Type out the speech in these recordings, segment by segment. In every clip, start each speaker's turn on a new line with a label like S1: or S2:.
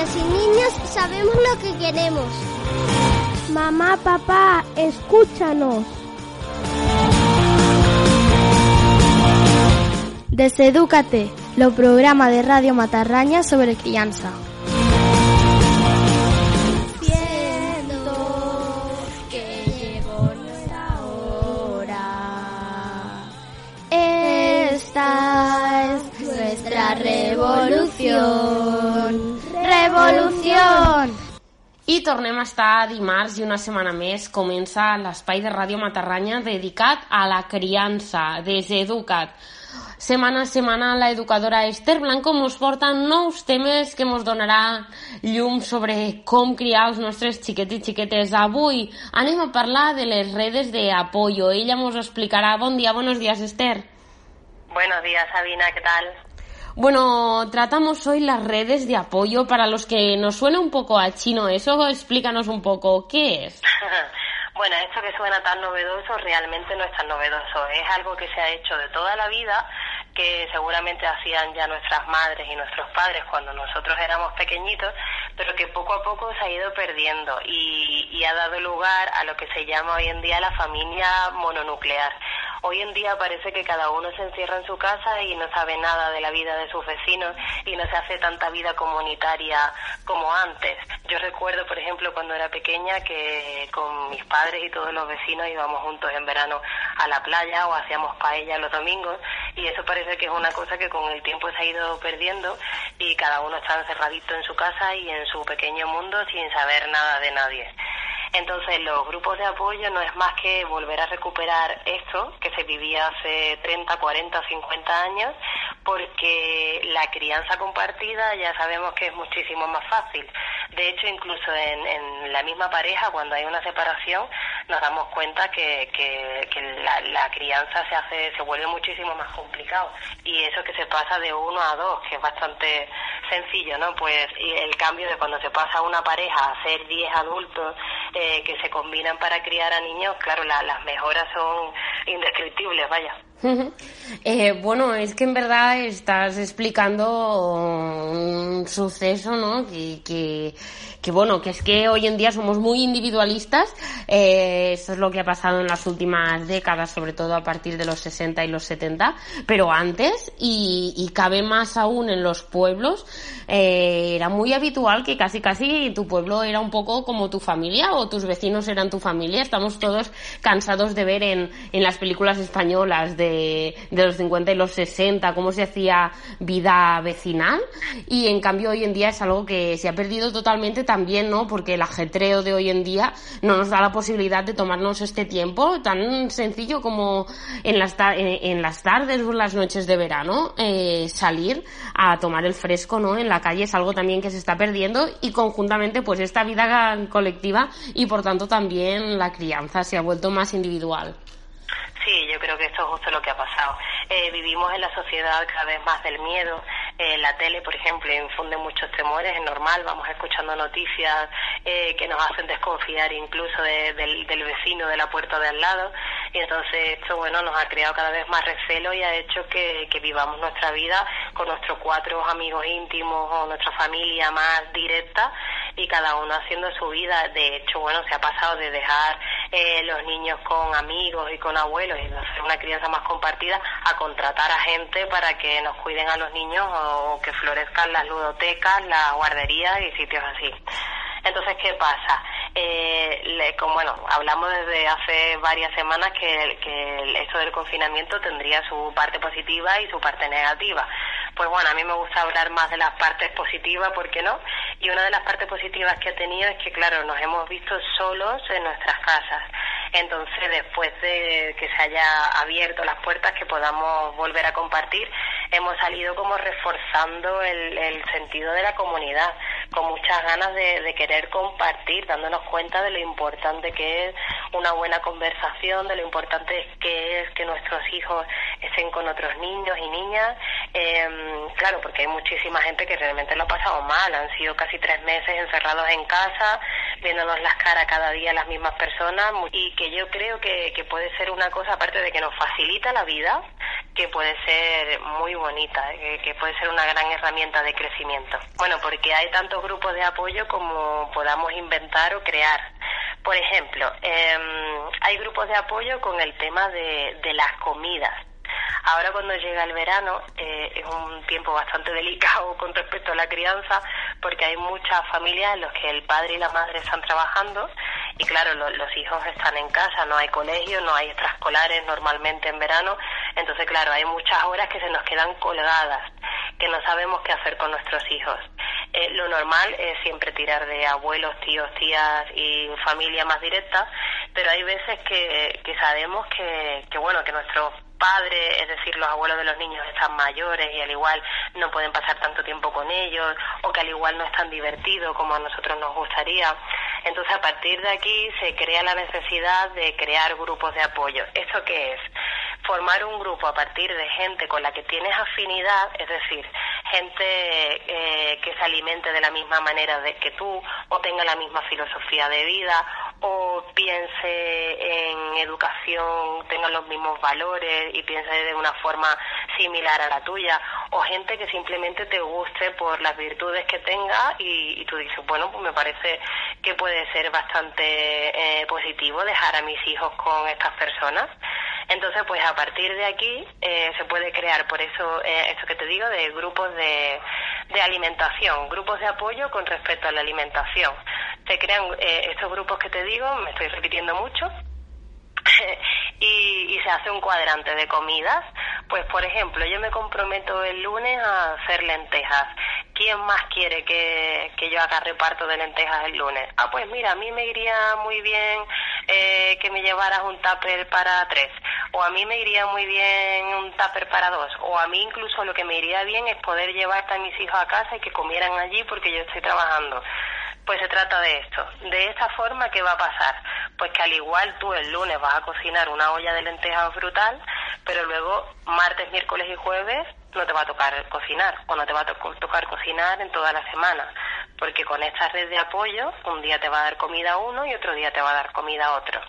S1: niñas y niños sabemos lo que queremos.
S2: Mamá, papá, escúchanos. Desedúcate, lo programa de Radio Matarraña sobre crianza.
S1: Siento que llegó nuestra hora. Esta es nuestra revolución. Revolución.
S3: I tornem a estar dimarts i una setmana més comença l'espai de Ràdio Matarranya dedicat a la criança, Deseducat. Setmana a setmana la educadora Esther Blanco ens porta nous temes que ens donarà llum sobre com criar els nostres xiquets i xiquetes. Avui anem a parlar de les redes de apoyo. Ella ens explicarà. Bon dia, buenos días, Esther.
S4: Buenos días, Sabina, ¿qué tal?
S3: Bueno, tratamos hoy las redes de apoyo para los que nos suena un poco a chino. Eso explícanos un poco, ¿qué es?
S4: bueno, esto que suena tan novedoso realmente no es tan novedoso. Es algo que se ha hecho de toda la vida, que seguramente hacían ya nuestras madres y nuestros padres cuando nosotros éramos pequeñitos, pero que poco a poco se ha ido perdiendo y, y ha dado lugar a lo que se llama hoy en día la familia mononuclear. Hoy en día parece que cada uno se encierra en su casa y no sabe nada de la vida de sus vecinos y no se hace tanta vida comunitaria como antes. Yo recuerdo, por ejemplo, cuando era pequeña que con mis padres y todos los vecinos íbamos juntos en verano a la playa o hacíamos paella los domingos y eso parece que es una cosa que con el tiempo se ha ido perdiendo y cada uno está encerradito en su casa y en su pequeño mundo sin saber nada de nadie. Entonces, los grupos de apoyo no es más que volver a recuperar esto que se vivía hace 30, 40, 50 años, porque la crianza compartida ya sabemos que es muchísimo más fácil. De hecho, incluso en, en la misma pareja, cuando hay una separación, nos damos cuenta que, que, la, crianza se hace, se vuelve muchísimo más complicado. Y eso que se pasa de uno a dos, que es bastante sencillo, ¿no? Pues el cambio de cuando se pasa una pareja a ser diez adultos eh, que se combinan para criar a niños, claro, la, las mejoras son indescriptibles, vaya.
S3: Eh, bueno, es que en verdad estás explicando un suceso, ¿no? Que, que, que, bueno, que es que hoy en día somos muy individualistas. Eh, eso es lo que ha pasado en las últimas décadas, sobre todo a partir de los 60 y los 70. Pero antes, y, y cabe más aún en los pueblos, eh, era muy habitual que casi casi tu pueblo era un poco como tu familia o tus vecinos eran tu familia. Estamos todos cansados de ver en, en las películas españolas de de, los 50 y los 60, cómo se hacía vida vecinal y en cambio hoy en día es algo que se ha perdido totalmente también, ¿no? Porque el ajetreo de hoy en día no nos da la posibilidad de tomarnos este tiempo tan sencillo como en las, en, las tardes o las noches de verano, eh, salir a tomar el fresco, ¿no? En la calle es algo también que se está perdiendo y conjuntamente pues esta vida colectiva y por tanto también la crianza se ha vuelto más individual.
S4: Sí, yo creo que esto es justo lo que ha pasado. Eh, vivimos en la sociedad cada vez más del miedo. Eh, la tele, por ejemplo, infunde muchos temores, es normal, vamos escuchando noticias eh, que nos hacen desconfiar incluso de, del, del vecino de la puerta de al lado. Y entonces esto, bueno, nos ha creado cada vez más recelo y ha hecho que, que vivamos nuestra vida con nuestros cuatro amigos íntimos o nuestra familia más directa y cada uno haciendo su vida. De hecho, bueno, se ha pasado de dejar eh, los niños con amigos y con abuelos y hacer una crianza más compartida a contratar a gente para que nos cuiden a los niños o que florezcan las ludotecas, las guarderías y sitios así. Entonces, ¿qué pasa? Eh, le, como, bueno, hablamos desde hace varias semanas que, que esto del confinamiento tendría su parte positiva y su parte negativa. Pues bueno, a mí me gusta hablar más de las partes positivas, ¿por qué no? Y una de las partes positivas que ha tenido es que, claro, nos hemos visto solos en nuestras casas. Entonces, después de que se haya abierto las puertas, que podamos volver a compartir, hemos salido como reforzando el, el sentido de la comunidad, con muchas ganas de, de, querer compartir, dándonos cuenta de lo importante que es una buena conversación, de lo importante que es que nuestros hijos estén con otros niños y niñas. Eh, claro, porque hay muchísima gente que realmente lo ha pasado mal, han sido casi tres meses encerrados en casa, viéndonos las caras cada día las mismas personas y que yo creo que, que puede ser una cosa, aparte de que nos facilita la vida, que puede ser muy bonita, eh, que puede ser una gran herramienta de crecimiento. Bueno, porque hay tantos grupos de apoyo como podamos inventar o crear. Por ejemplo, em, hay grupos de apoyo con el tema de, las comidas. Ahora cuando llega el verano eh, es un tiempo bastante delicado con respecto a la crianza porque hay muchas familias en las que el padre y la madre están trabajando y claro, los hijos están en casa, no hay colegio, no hay extraescolares normalmente en verano, entonces claro, hay muchas horas que se nos quedan colgadas, que no sabemos qué hacer con nuestros hijos. Eh, lo normal es siempre tirar de abuelos, tíos, tías y familia más directa, pero hay veces que, que sabemos que, que bueno, que nuestros padres, es decir, los abuelos de los niños están mayores y al igual no pueden pasar tanto tiempo con ellos o que al igual no es tan divertido como a nosotros nos gustaría. Entonces, a partir de aquí se crea la necesidad de crear grupos de apoyo. ¿Esto qué es? Formar un grupo a partir de gente con la que tienes afinidad, es decir, gente eh, que se alimente de la misma manera de que tú o tenga la misma filosofía de vida o piense en educación, tenga los mismos valores y piense de una forma similar a la tuya, o gente que simplemente te guste por las virtudes que tenga y, tú dices, bueno, pues me parece que puede ser bastante eh, positivo dejar a mis hijos con estas personas. Entonces, pues a partir de aquí eh, se puede crear, por eso, eh, esto que te digo, de grupos de, alimentación, grupos de apoyo con respecto a la alimentación. Se crean eh, estos grupos que te digo, me estoy repitiendo mucho, y, y, se hace un cuadrante de comidas. Pues, por ejemplo, yo me comprometo el lunes a hacer lentejas. ¿Quién más quiere que, que yo haga reparto de lentejas el lunes? Ah, pues mira, a mí me iría muy bien eh, que me llevaras un tupper para tres, o a mí me iría muy bien un tupper para dos, o a mí incluso lo que me iría bien es poder llevar a mis hijos a casa y que comieran allí porque yo estoy trabajando. Pues se trata de esto. De esta forma, ¿qué va a pasar? Pues que al igual tú el lunes vas a cocinar una olla de lentejas brutal, pero luego martes, miércoles y jueves no te va a tocar cocinar o no te va a tocar cocinar en toda la semana, porque con esta red de apoyo un día te va a dar comida uno y otro día te va a dar comida a otro.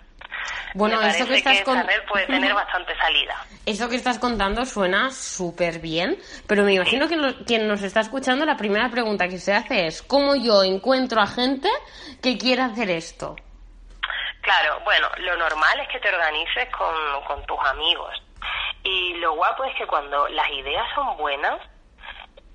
S3: Bueno, eso que estás
S4: que red puede tener bastante salida.
S3: Eso que estás contando suena súper bien, pero me imagino que quien nos está escuchando, la primera pregunta que se hace es, ¿cómo yo encuentro a gente que quiera hacer esto?
S4: Claro, bueno, lo normal es que te organices con, con tus amigos. Y lo guapo es que cuando las ideas son buenas,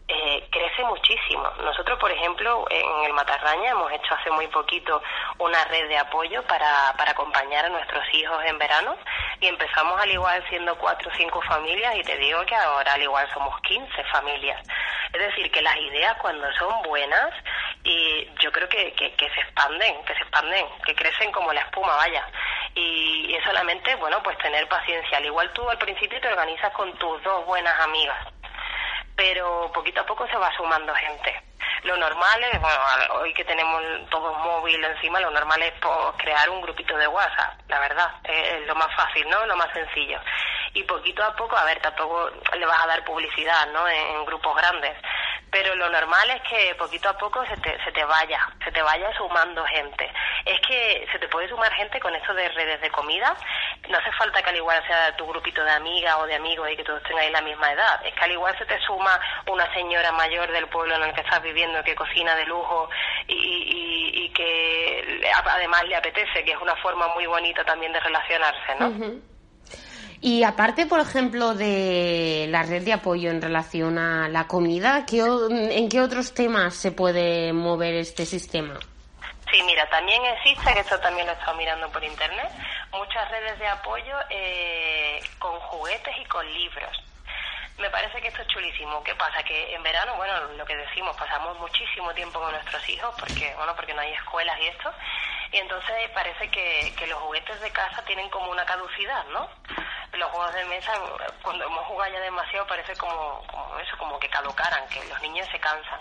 S4: eh, crece muchísimo. Nosotros, por ejemplo, en el Matarraña hemos hecho hace muy poquito una red de apoyo para, para acompañar a nuestros hijos en verano y empezamos al igual siendo cuatro o cinco familias y te digo que ahora al igual somos 15 familias. Es decir, que las ideas cuando son buenas y yo creo que, que, que se expanden, que se expanden, que crecen como la espuma, vaya. Y, y es solamente, bueno, pues tener paciencia. Al igual tú al principio te organizas con tus dos buenas amigas pero poquito a poco se va sumando gente. Lo normal es, bueno, hoy que tenemos todos móvil encima, lo normal es pues, crear un grupito de WhatsApp, la verdad, es lo más fácil, ¿no? Lo más sencillo. Y poquito a poco, a ver, tampoco le vas a dar publicidad, ¿no? en grupos grandes, pero lo normal es que poquito a poco se te, se te vaya, se te vaya sumando gente. Es que se te puede sumar gente con esto de redes de comida, no hace falta que al igual sea tu grupito de amigas o de amigos y que todos tengáis la misma edad, es que al igual se te suma una señora mayor del pueblo en el que estás viviendo que cocina de lujo y, y, que además le apetece, que es una forma muy bonita también de relacionarse, ¿no?
S3: Y aparte, por ejemplo, de la red de apoyo en relación a la comida, ¿en qué otros temas se puede mover este sistema?
S4: Sí, mira, también existe, que esto también lo he estado mirando por internet, muchas redes de apoyo eh, con juguetes y con libros. Me parece que esto es chulísimo. ¿Qué pasa? Que en verano, bueno, lo que decimos, pasamos muchísimo tiempo con nuestros hijos porque, bueno, porque no hay escuelas y esto. Y entonces parece que, que los juguetes de casa tienen como una caducidad, ¿no? los juegos de mesa, cuando hemos jugado ya demasiado, parece como, como eso, como que caducaran, que los niños se cansan.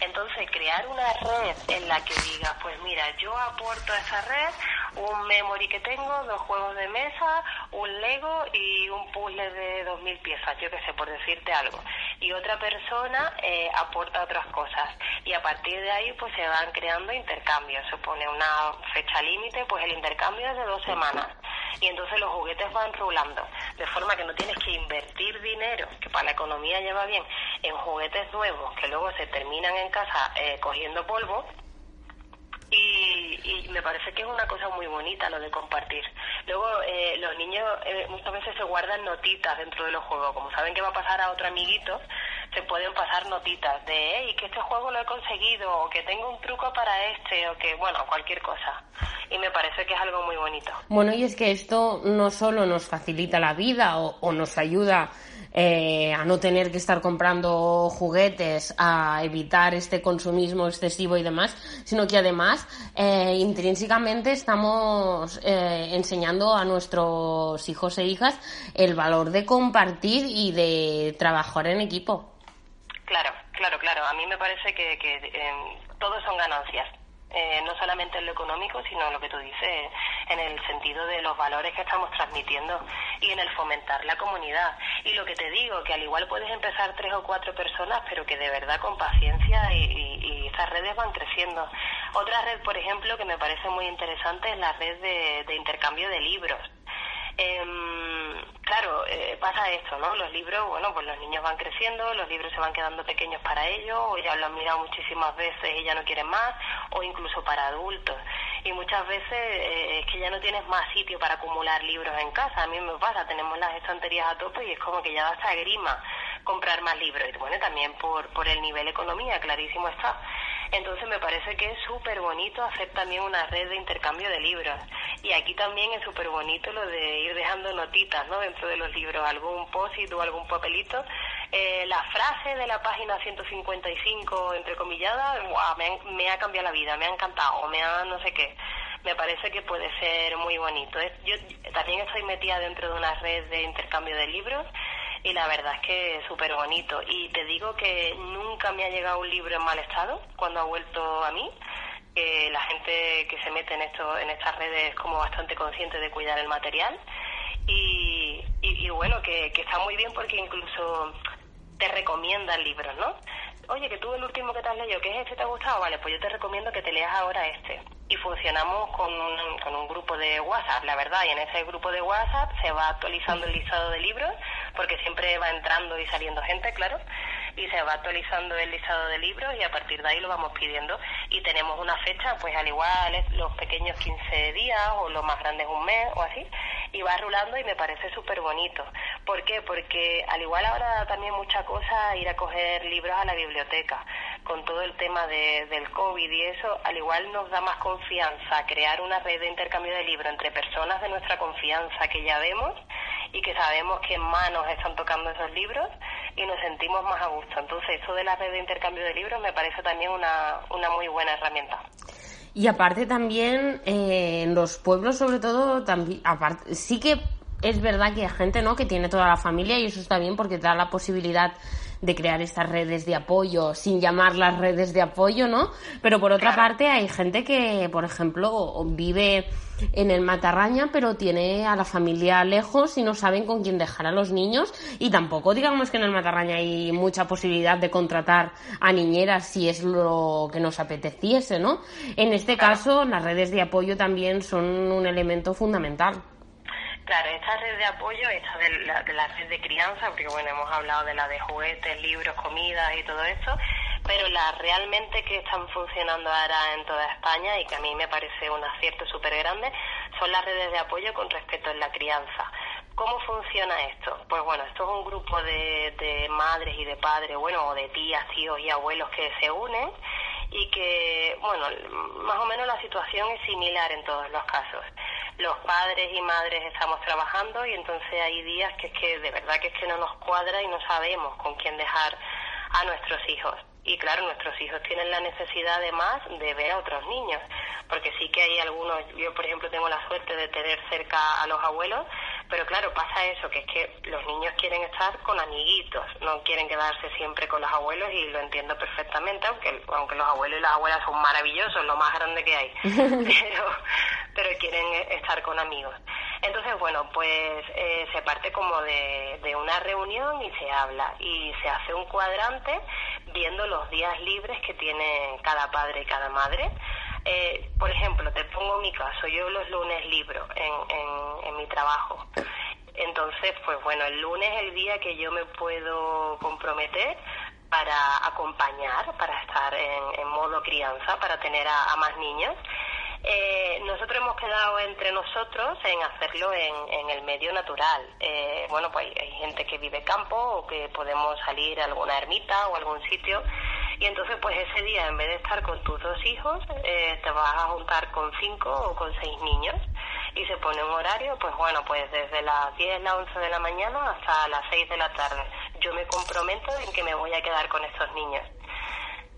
S4: Entonces, crear una red en la que diga, pues mira, yo aporto a esa red un memory que tengo, dos juegos de mesa, un Lego y un puzzle de dos mil piezas, yo qué sé, por decirte algo. Y otra persona eh, aporta otras cosas. Y a partir de ahí, pues se van creando intercambios. Se pone una fecha límite, pues el intercambio es de dos semanas y entonces los juguetes van rulando, de forma que no tienes que invertir dinero, que para la economía lleva bien, en juguetes nuevos que luego se terminan en casa eh, cogiendo polvo y, me parece que es una cosa muy bonita lo de compartir. Luego, eh, los niños eh, muchas veces se guardan notitas dentro de los juegos. Como saben que va a pasar a otro amiguito, se pueden pasar notitas de, hey, que este juego lo he conseguido, o que tengo un truco para este, o que, bueno, cualquier cosa. Y me parece que es algo muy bonito.
S3: Bueno, y es que esto no solo nos facilita la vida o, o nos ayuda eh, a no tener que estar comprando juguetes, a evitar este consumismo excesivo y demás, sino que además eh, intrínsecamente estamos eh, enseñando a nuestros hijos e hijas el valor de compartir y de trabajar en equipo.
S4: Claro, claro, claro. A mí me parece que, que todos son ganancias eh, no solamente en lo económico, sino lo que tú dices, en el sentido de los valores que estamos transmitiendo y en el fomentar la comunidad. Y lo que te digo, que al igual puedes empezar tres o cuatro personas, pero que de verdad con paciencia y, y, redes van creciendo. Otra red, por ejemplo, que me parece muy interesante es la red de intercambio de libros. Eh, claro, eh, pasa esto, ¿no? Los libros, bueno, pues los niños van creciendo, los libros se van quedando pequeños para ellos, o ya lo han mirado muchísimas veces y ya no quieren más, o incluso para adultos. Y muchas veces eh, es que ya no tienes más sitio para acumular libros en casa. A mí me pasa, tenemos las estanterías a tope y es como que ya da hasta grima comprar más libros. Y bueno, también por, por el nivel economía, clarísimo está. Entonces me parece que es súper bonito hacer también una red de intercambio de libros. Y aquí también es súper bonito lo de ir dejando notitas ¿no? dentro de los libros, algún post o algún papelito. Eh, la frase de la página 155, entrecomillada, me, me ha cambiado la vida, me ha encantado, me ha no sé qué me parece que puede ser muy bonito. Yo también estoy metida dentro de una red de intercambio de libros y la verdad es que es súper bonito. Y te digo que nunca me ha llegado un libro en mal estado cuando ha vuelto a mí. que la gente que se mete en esto, en estas redes es como bastante consciente de cuidar el material y, y, bueno, que, que está muy bien porque incluso te recomiendan libros, ¿no? Oye, que tú el último que te has leído, ¿qué es este te ha gustado? Vale, pues yo te recomiendo que te leas ahora este y funcionamos con un, con un grupo de WhatsApp, la verdad, y en ese grupo de WhatsApp se va actualizando el listado de libros, porque siempre va entrando y saliendo gente, claro, y se va actualizando el listado de libros y a partir de ahí lo vamos pidiendo y tenemos una fecha, pues al igual los pequeños 15 días o los más grandes un mes o así, y va rulando y me parece súper bonito. ¿Por qué? Porque al igual ahora también mucha cosa ir a coger libros a la biblioteca, con todo el tema de, del COVID y eso, al igual nos da más confianza crear una red de intercambio de libros entre personas de nuestra confianza que ya vemos y que sabemos en manos están tocando esos libros y nos sentimos más a gusto. Entonces, eso de la red de intercambio de libros me parece también una, una muy buena herramienta.
S3: Y aparte también eh, en los pueblos sobre todo también aparte sí que es verdad que hay gente no que tiene toda la familia y eso está bien porque da la posibilidad de crear estas redes de apoyo sin llamarlas redes de apoyo, ¿no? Pero por otra parte hay gente que, por ejemplo, vive en el Matarraña, pero tiene a la familia lejos y no saben con quién dejar a los niños y tampoco digamos que en el Matarraña hay mucha posibilidad de contratar a niñeras si es lo que nos apeteciese, ¿no? En este caso, las redes de apoyo también son un elemento fundamental.
S4: Claro, esta red de apoyo, esta de la, de la red de crianza, porque bueno, hemos hablado de la de juguetes, libros, comidas y todo esto, pero las realmente que están funcionando ahora en toda España y que a mí me parece un acierto súper grande son las redes de apoyo con respecto a la crianza. ¿Cómo funciona esto? Pues bueno, esto es un grupo de, de madres y de padres, bueno, o de tías, tíos y abuelos que se unen y que, bueno, más o menos la situación es similar en todos los casos los padres y madres estamos trabajando y entonces hay días que es que de verdad que es que no nos cuadra y no sabemos con quién dejar a nuestros hijos. Y claro, nuestros hijos tienen la necesidad además de ver a otros niños, porque sí que hay algunos, yo por ejemplo tengo la suerte de tener cerca a los abuelos, pero claro, pasa eso, que es que los niños quieren estar con amiguitos, no quieren quedarse siempre con los abuelos y lo entiendo perfectamente, aunque, aunque los abuelos y las abuelas son maravillosos, lo más grande que hay, pero, pero quieren estar con amigos. Entonces, bueno, pues eh, se parte como de, una reunión y se habla y se hace un cuadrante viendo los días libres que tiene cada padre y cada madre Eh, por ejemplo, te pongo mi caso, yo los lunes libro en, en, en mi trabajo. Entonces, pues bueno, el lunes es el día que yo me puedo comprometer para acompañar, para estar en, modo crianza, para tener a, más niños. Eh, nosotros hemos quedado entre nosotros en hacerlo en, el medio natural. Eh, bueno, pues hay, gente que vive campo o que podemos salir a alguna ermita o algún sitio y entonces pues ese día en vez de estar con tus dos hijos eh, te vas a juntar con cinco o con seis niños y se pone un horario, pues bueno, pues desde las 10, las 11 de la mañana hasta las 6 de la tarde. Yo me comprometo en que me voy a quedar con estos niños.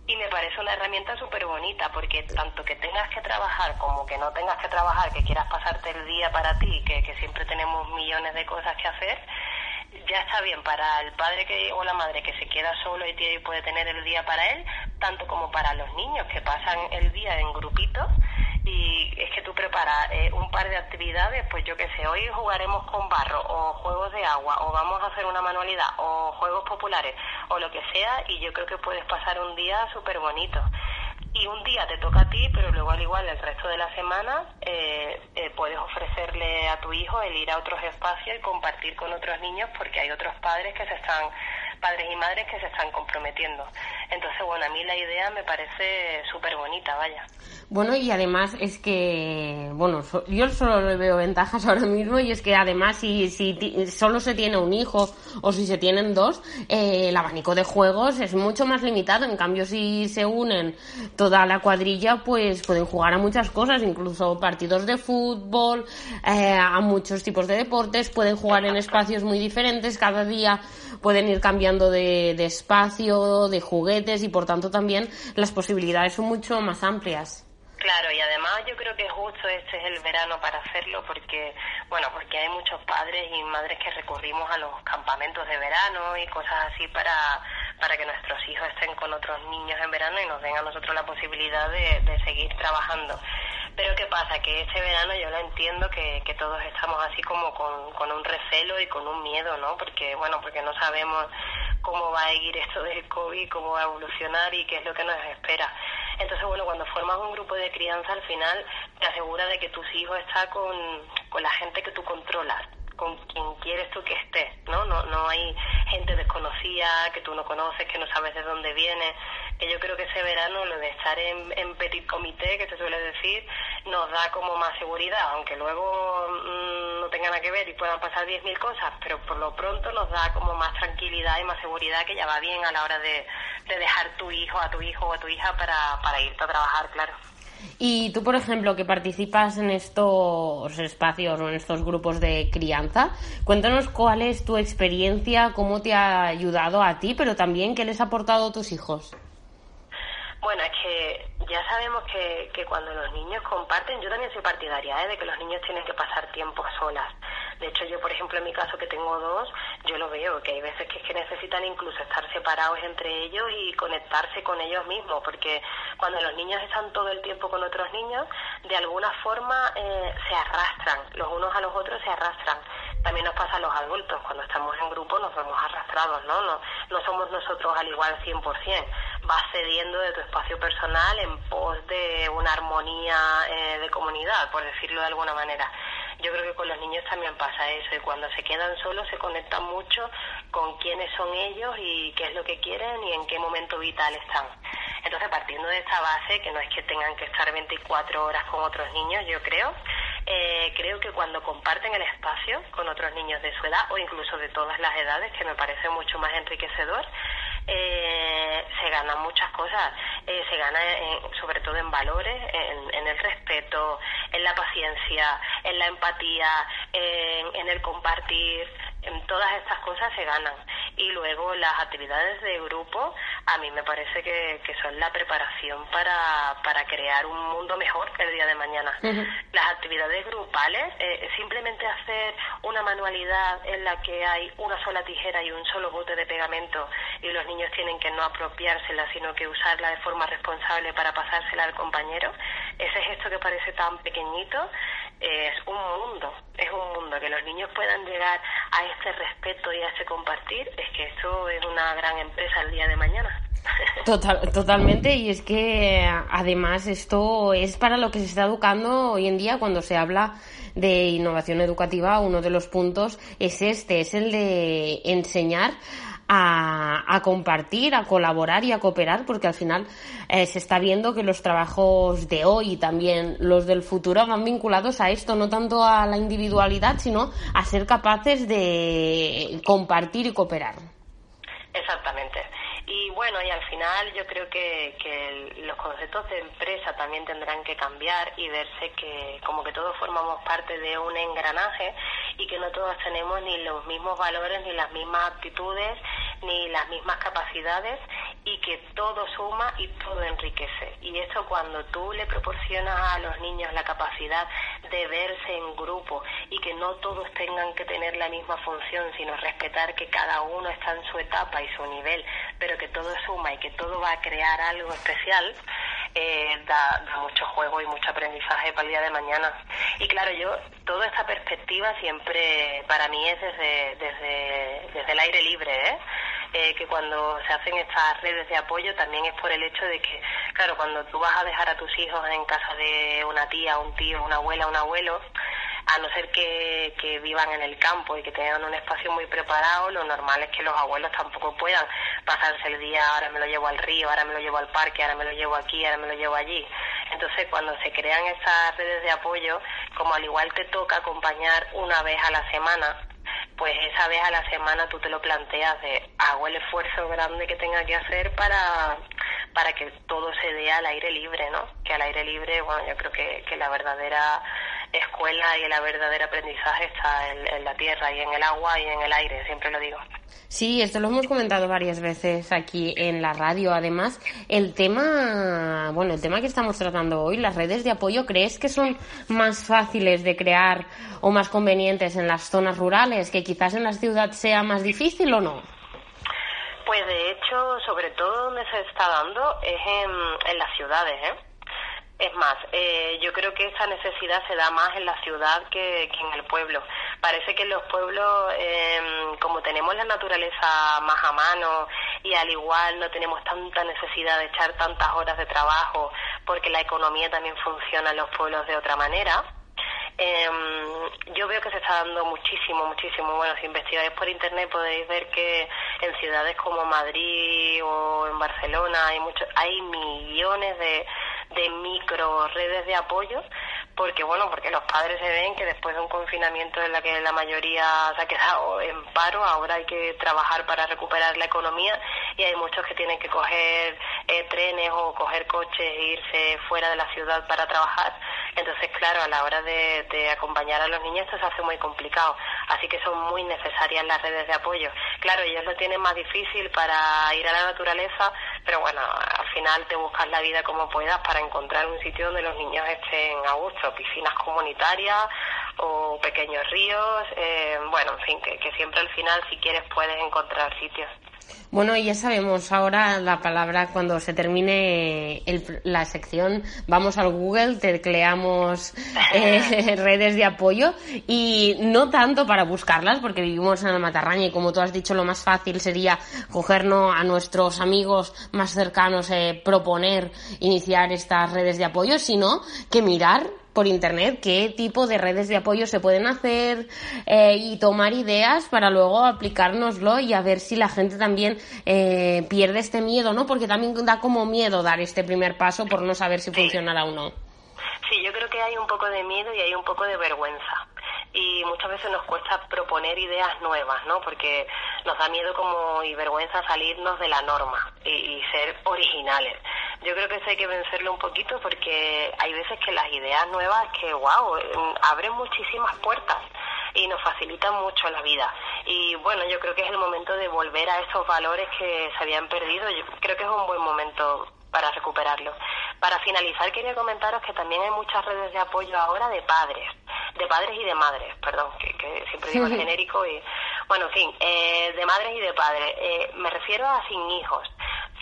S4: Y me parece una herramienta súper bonita porque tanto que tengas que trabajar como que no tengas que trabajar, que quieras pasarte el día para ti, que, que siempre tenemos millones de cosas que hacer, ya está bien. Para el padre que, o la madre que se queda solo y, puede tener el día para él, tanto como para los niños que pasan el día en grupitos y es que tú preparas eh, un par de actividades, pues yo qué sé, hoy jugaremos con barro o juegos de agua o vamos a hacer una manualidad o juegos populares o lo que sea y yo creo que puedes pasar un día súper bonito. Y un día te toca a ti, pero luego al igual el resto de la semana eh, eh, puedes ofrecerle a tu hijo el ir a otros espacios y compartir con otros niños porque hay otros padres que se están padres y madres que se están comprometiendo. Entonces, bueno, a mí la idea me parece súper bonita, vaya.
S3: Bueno, y además es que, bueno, yo solo le veo ventajas ahora mismo y es que además si, si solo se tiene un hijo o si se tienen dos, eh, el abanico de juegos es mucho más limitado. En cambio, si se unen toda la cuadrilla, pues pueden jugar a muchas cosas, incluso partidos de fútbol, eh, a muchos tipos de deportes, pueden jugar en espacios muy diferentes, cada día pueden ir cambiando de, de espacio, de y por tanto también las posibilidades son mucho más amplias.
S4: Claro, y además yo creo que justo este es el verano para hacerlo porque, bueno, porque hay muchos padres y madres que recurrimos a los campamentos de verano y cosas así para, para que nuestros hijos estén con otros niños en verano y nos den a nosotros la posibilidad de, de seguir trabajando. Pero ¿qué pasa? Que este verano yo lo entiendo que, que todos estamos así como con, con un recelo y con un miedo, ¿no? Porque, bueno, porque no sabemos cómo va a ir esto del COVID, cómo va a evolucionar y qué es lo que nos espera. Entonces, bueno, cuando formas un grupo de crianza, al final te asegura de que tus hijos están con, con la gente que tú controlas con quien quieres tú que esté, ¿no? No, no hay gente desconocida que tú no conoces, que no sabes de dónde viene. Que yo creo que ese verano, lo de estar en, en petit comité, que te suele decir, nos da como más seguridad, aunque luego mm, no tenga nada que ver y puedan pasar 10.000 cosas, pero por lo pronto nos da como más tranquilidad y más seguridad que ya va bien a la hora de, de dejar tu hijo, a tu hijo o a tu hija para, para irte a trabajar, claro.
S3: Y tú, por ejemplo, que participas en estos espacios o en estos grupos de crianza, cuéntanos cuál es tu experiencia, cómo te ha ayudado a ti, pero también qué les ha aportado a tus hijos.
S4: Bueno, es que ya sabemos que, que cuando los niños comparten, yo también soy partidaria ¿eh? de que los niños tienen que pasar tiempo solas. De hecho, yo, por ejemplo, en mi caso que tengo dos, yo lo veo, que hay veces que, es que necesitan incluso estar separados entre ellos y conectarse con ellos mismos, porque cuando los niños están todo el tiempo con otros niños, de alguna forma eh, se arrastran, los unos a los otros se arrastran. También nos pasa a los adultos, cuando estamos en grupo nos vemos arrastrados, ¿no? No, no somos nosotros al igual 100%, vas cediendo de tu espacio personal en pos de una armonía eh, de comunidad, por decirlo de alguna manera. Yo creo que con los niños también pasa eso y cuando se quedan solos se conectan mucho con quiénes son ellos y qué es lo que quieren y en qué momento vital están. Entonces, partiendo de esta base, que no es que tengan que estar 24 horas con otros niños, yo creo, eh, creo que cuando comparten el espacio con otros niños de su edad o incluso de todas las edades, que me parece mucho más enriquecedor, eh, se ganan muchas cosas. Eh, se gana sobre todo en valores, en, el respeto, en la paciencia, en la empatía, en, el compartir. Todas estas cosas se ganan. Y luego las actividades de grupo a mí me parece que, que son la preparación para, para crear un mundo mejor el día de mañana. Las actividades grupales, eh, simplemente hacer una manualidad en la que hay una sola tijera y un solo bote de pegamento y los niños tienen que no apropiársela, sino que usarla de forma responsable para pasársela al compañero, ese gesto que parece tan pequeñito, es un mundo, es un mundo. Que los niños puedan llegar a este respeto y a ese compartir, es que esto es una gran empresa el día de mañana.
S3: Total, totalmente, y es que además esto es para lo que se está educando hoy en día cuando se habla de innovación educativa, uno de los puntos es este, es el de enseñar a, compartir, a colaborar y a cooperar, porque al final eh, se está viendo que los trabajos de hoy y también los del futuro van vinculados a esto, no tanto a la individualidad, sino a ser capaces de compartir y cooperar.
S4: Exactamente. Y bueno, y al final yo creo que, que los conceptos de empresa también tendrán que cambiar y verse que como que todos formamos parte de un engranaje y que no todos tenemos ni los mismos valores, ni las mismas aptitudes, ni las mismas capacidades y que todo suma y todo enriquece. Y eso cuando tú le proporcionas a los niños la capacidad de verse en grupo y que no todos tengan que tener la misma función, sino respetar que cada uno está en su etapa y su nivel, pero que todo suma y que todo va a crear algo especial, eh, da, mucho juego y mucho aprendizaje para el día de mañana. Y claro, yo, toda esta perspectiva siempre para mí es desde, desde, desde el aire libre, ¿eh? Eh, que cuando se hacen estas redes de apoyo también es por el hecho de que, claro, cuando tú vas a dejar a tus hijos en casa de una tía, un tío, una abuela, un abuelo, a no ser que, que vivan en el campo y que tengan un espacio muy preparado, lo normal es que los abuelos tampoco puedan pasarse el día, ahora me lo llevo al río, ahora me lo llevo al parque, ahora me lo llevo aquí, ahora me lo llevo allí. Entonces, cuando se crean esas redes de apoyo, como al igual te toca acompañar una vez a la semana, pues esa vez a la semana tú te lo planteas de hago el esfuerzo grande que tenga que hacer para para que todo se dé al aire libre, ¿no? Que al aire libre, bueno, yo creo que, que la verdadera escuela y el verdadero aprendizaje está en, la tierra y en el agua y en el aire, siempre lo digo.
S3: Sí, esto lo hemos comentado varias veces aquí en la radio. Además, el tema, bueno, el tema que estamos tratando hoy, las redes de apoyo, ¿crees que son más fáciles de crear o más convenientes en las zonas rurales, que quizás en la ciudad sea más difícil o no?
S4: Pues de hecho, sobre todo donde se está dando es en, en las ciudades, ¿eh? Es más, eh, yo creo que esa necesidad se da más en la ciudad que, en el pueblo. Parece que en los pueblos, em, como tenemos la naturaleza más a mano y al igual no tenemos tanta necesidad de echar tantas horas de trabajo, porque la economía también funciona en los pueblos de otra manera, em, yo veo que se está dando muchísimo, muchísimo. Bueno, si investigáis por internet podéis ver que en ciudades como Madrid o en Barcelona hay mucho, hay millones de de micro redes de apoyo porque bueno porque los padres se ven que después de un confinamiento en la que la mayoría se ha quedado en paro ahora hay que trabajar para recuperar la economía y hay muchos que tienen que coger eh, trenes o coger coches e irse fuera de la ciudad para trabajar. Entonces claro a la hora de, de acompañar a los niños esto se hace muy complicado. Así que son muy necesarias las redes de apoyo. Claro ellos lo tienen más difícil para ir a la naturaleza pero bueno al final te buscas la vida como puedas para encontrar un sitio donde los niños estén a gusto, piscinas comunitarias o pequeños ríos, eh, bueno, en fin, que, que siempre al final si quieres puedes encontrar sitios.
S3: Bueno, ya sabemos ahora la palabra cuando se termine la sección. Vamos al Google, tecleamos eh, redes de apoyo y no tanto para buscarlas, porque vivimos en la Matarraña y como tú has dicho, lo más fácil sería cogernos a nuestros amigos más cercanos, eh, proponer iniciar estas redes de apoyo, sino que mirar por internet qué tipo de redes de apoyo se pueden hacer eh, y tomar ideas para luego aplicárnoslo y a ver si la gente también eh, pierde este miedo, ¿no? Porque también da como miedo dar este primer paso por no saber si funcionará o no.
S4: Sí, yo creo que hay un poco de miedo y hay un poco de vergüenza y muchas veces nos cuesta proponer ideas nuevas, ¿no? Porque nos da miedo como y vergüenza salirnos de la norma y, y, ser originales. Yo creo que eso hay que vencerlo un poquito porque hay veces que las ideas nuevas que, wow, abren muchísimas puertas y nos facilitan mucho la vida. Y bueno, yo creo que es el momento de volver a esos valores que se habían perdido. Yo creo que es un buen momento para recuperarlo. Para finalizar, quería comentaros que también hay muchas redes de apoyo ahora de padres, de padres y de madres, perdón, que, siempre digo el genérico y, bueno, en fin, eh, de madres y de padres. Eh, me refiero a sin hijos.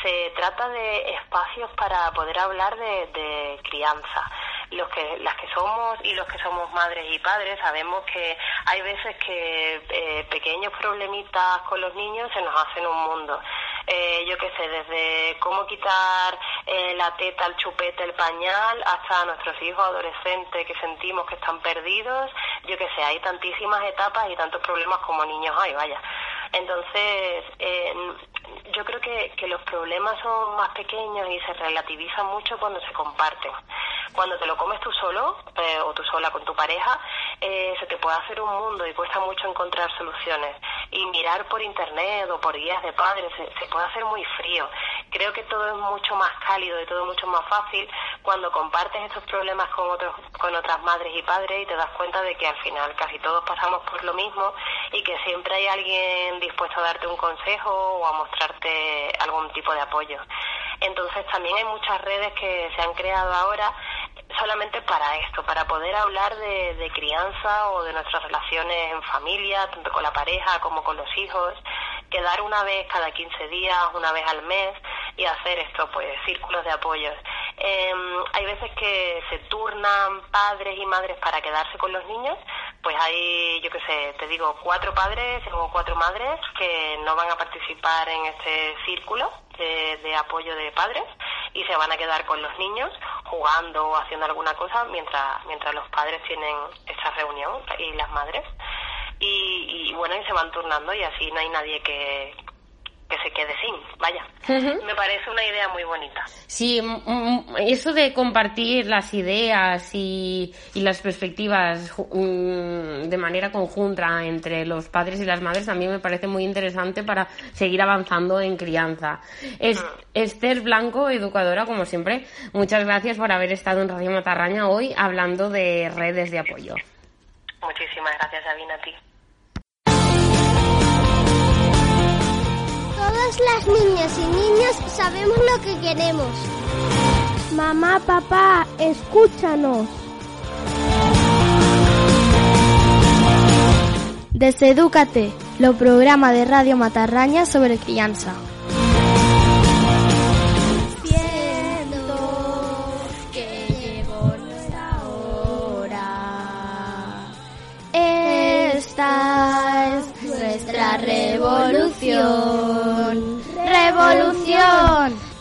S4: Se trata de espacios para poder hablar de, crianza. los que las que somos y los que somos madres y padres sabemos que hay veces que eh, pequeños problemitas con los niños se nos hacen un mundo. Eh, yo qué sé, desde cómo quitar eh, la teta, el chupete, el pañal, hasta nuestros hijos adolescentes que sentimos que están perdidos, yo qué sé, hay tantísimas etapas y tantos problemas como niños hay, vaya. Entonces, eh, yo creo que, que los problemas son más pequeños y se relativizan mucho cuando se comparten. Cuando te lo comes tú solo eh, o tú sola con tu pareja, eh, se te puede hacer un mundo y cuesta mucho encontrar soluciones. Y mirar por internet o por guías de padres se, se puede hacer muy frío. Creo que todo es mucho más cálido y todo es mucho más fácil cuando compartes estos problemas con, otros, con otras madres y padres y te das cuenta de que al final casi todos pasamos por lo mismo y que siempre hay alguien dispuesto a darte un consejo o a mostrarte algún tipo de apoyo. Entonces también hay muchas redes que se han creado ahora solamente para esto, para poder hablar de, de, crianza o de nuestras relaciones en familia, tanto con la pareja como con los hijos, quedar una vez cada 15 días, una vez al mes y hacer esto, pues círculos de apoyos. Eh, hay veces que se turnan padres y madres para quedarse con los niños, pues hay, yo qué sé, te digo, cuatro padres o cuatro madres que no van a participar en este círculo de, de, apoyo de padres y se van a quedar con los niños jugando o haciendo alguna cosa mientras mientras los padres tienen esta reunión y las madres. Y, y bueno y se van turnando y así no hay nadie que que se quede sin, vaya. Uh -huh. Me parece una idea muy bonita.
S3: Sí, eso de compartir las ideas y, y las perspectivas um, de manera conjunta entre los padres y las madres también me parece muy interesante para seguir avanzando en crianza. Es, uh -huh. Esther Blanco, educadora, como siempre, muchas gracias por haber estado en Radio Matarraña hoy hablando de redes de apoyo.
S4: Muchísimas gracias, Sabina, a ti.
S1: Todas las niñas y niños sabemos lo que queremos.
S2: Mamá, papá, escúchanos. Desedúcate, lo programa de Radio Matarraña sobre crianza.
S1: Siento que llegó nuestra hora. Esta es nuestra revolución. Revolución.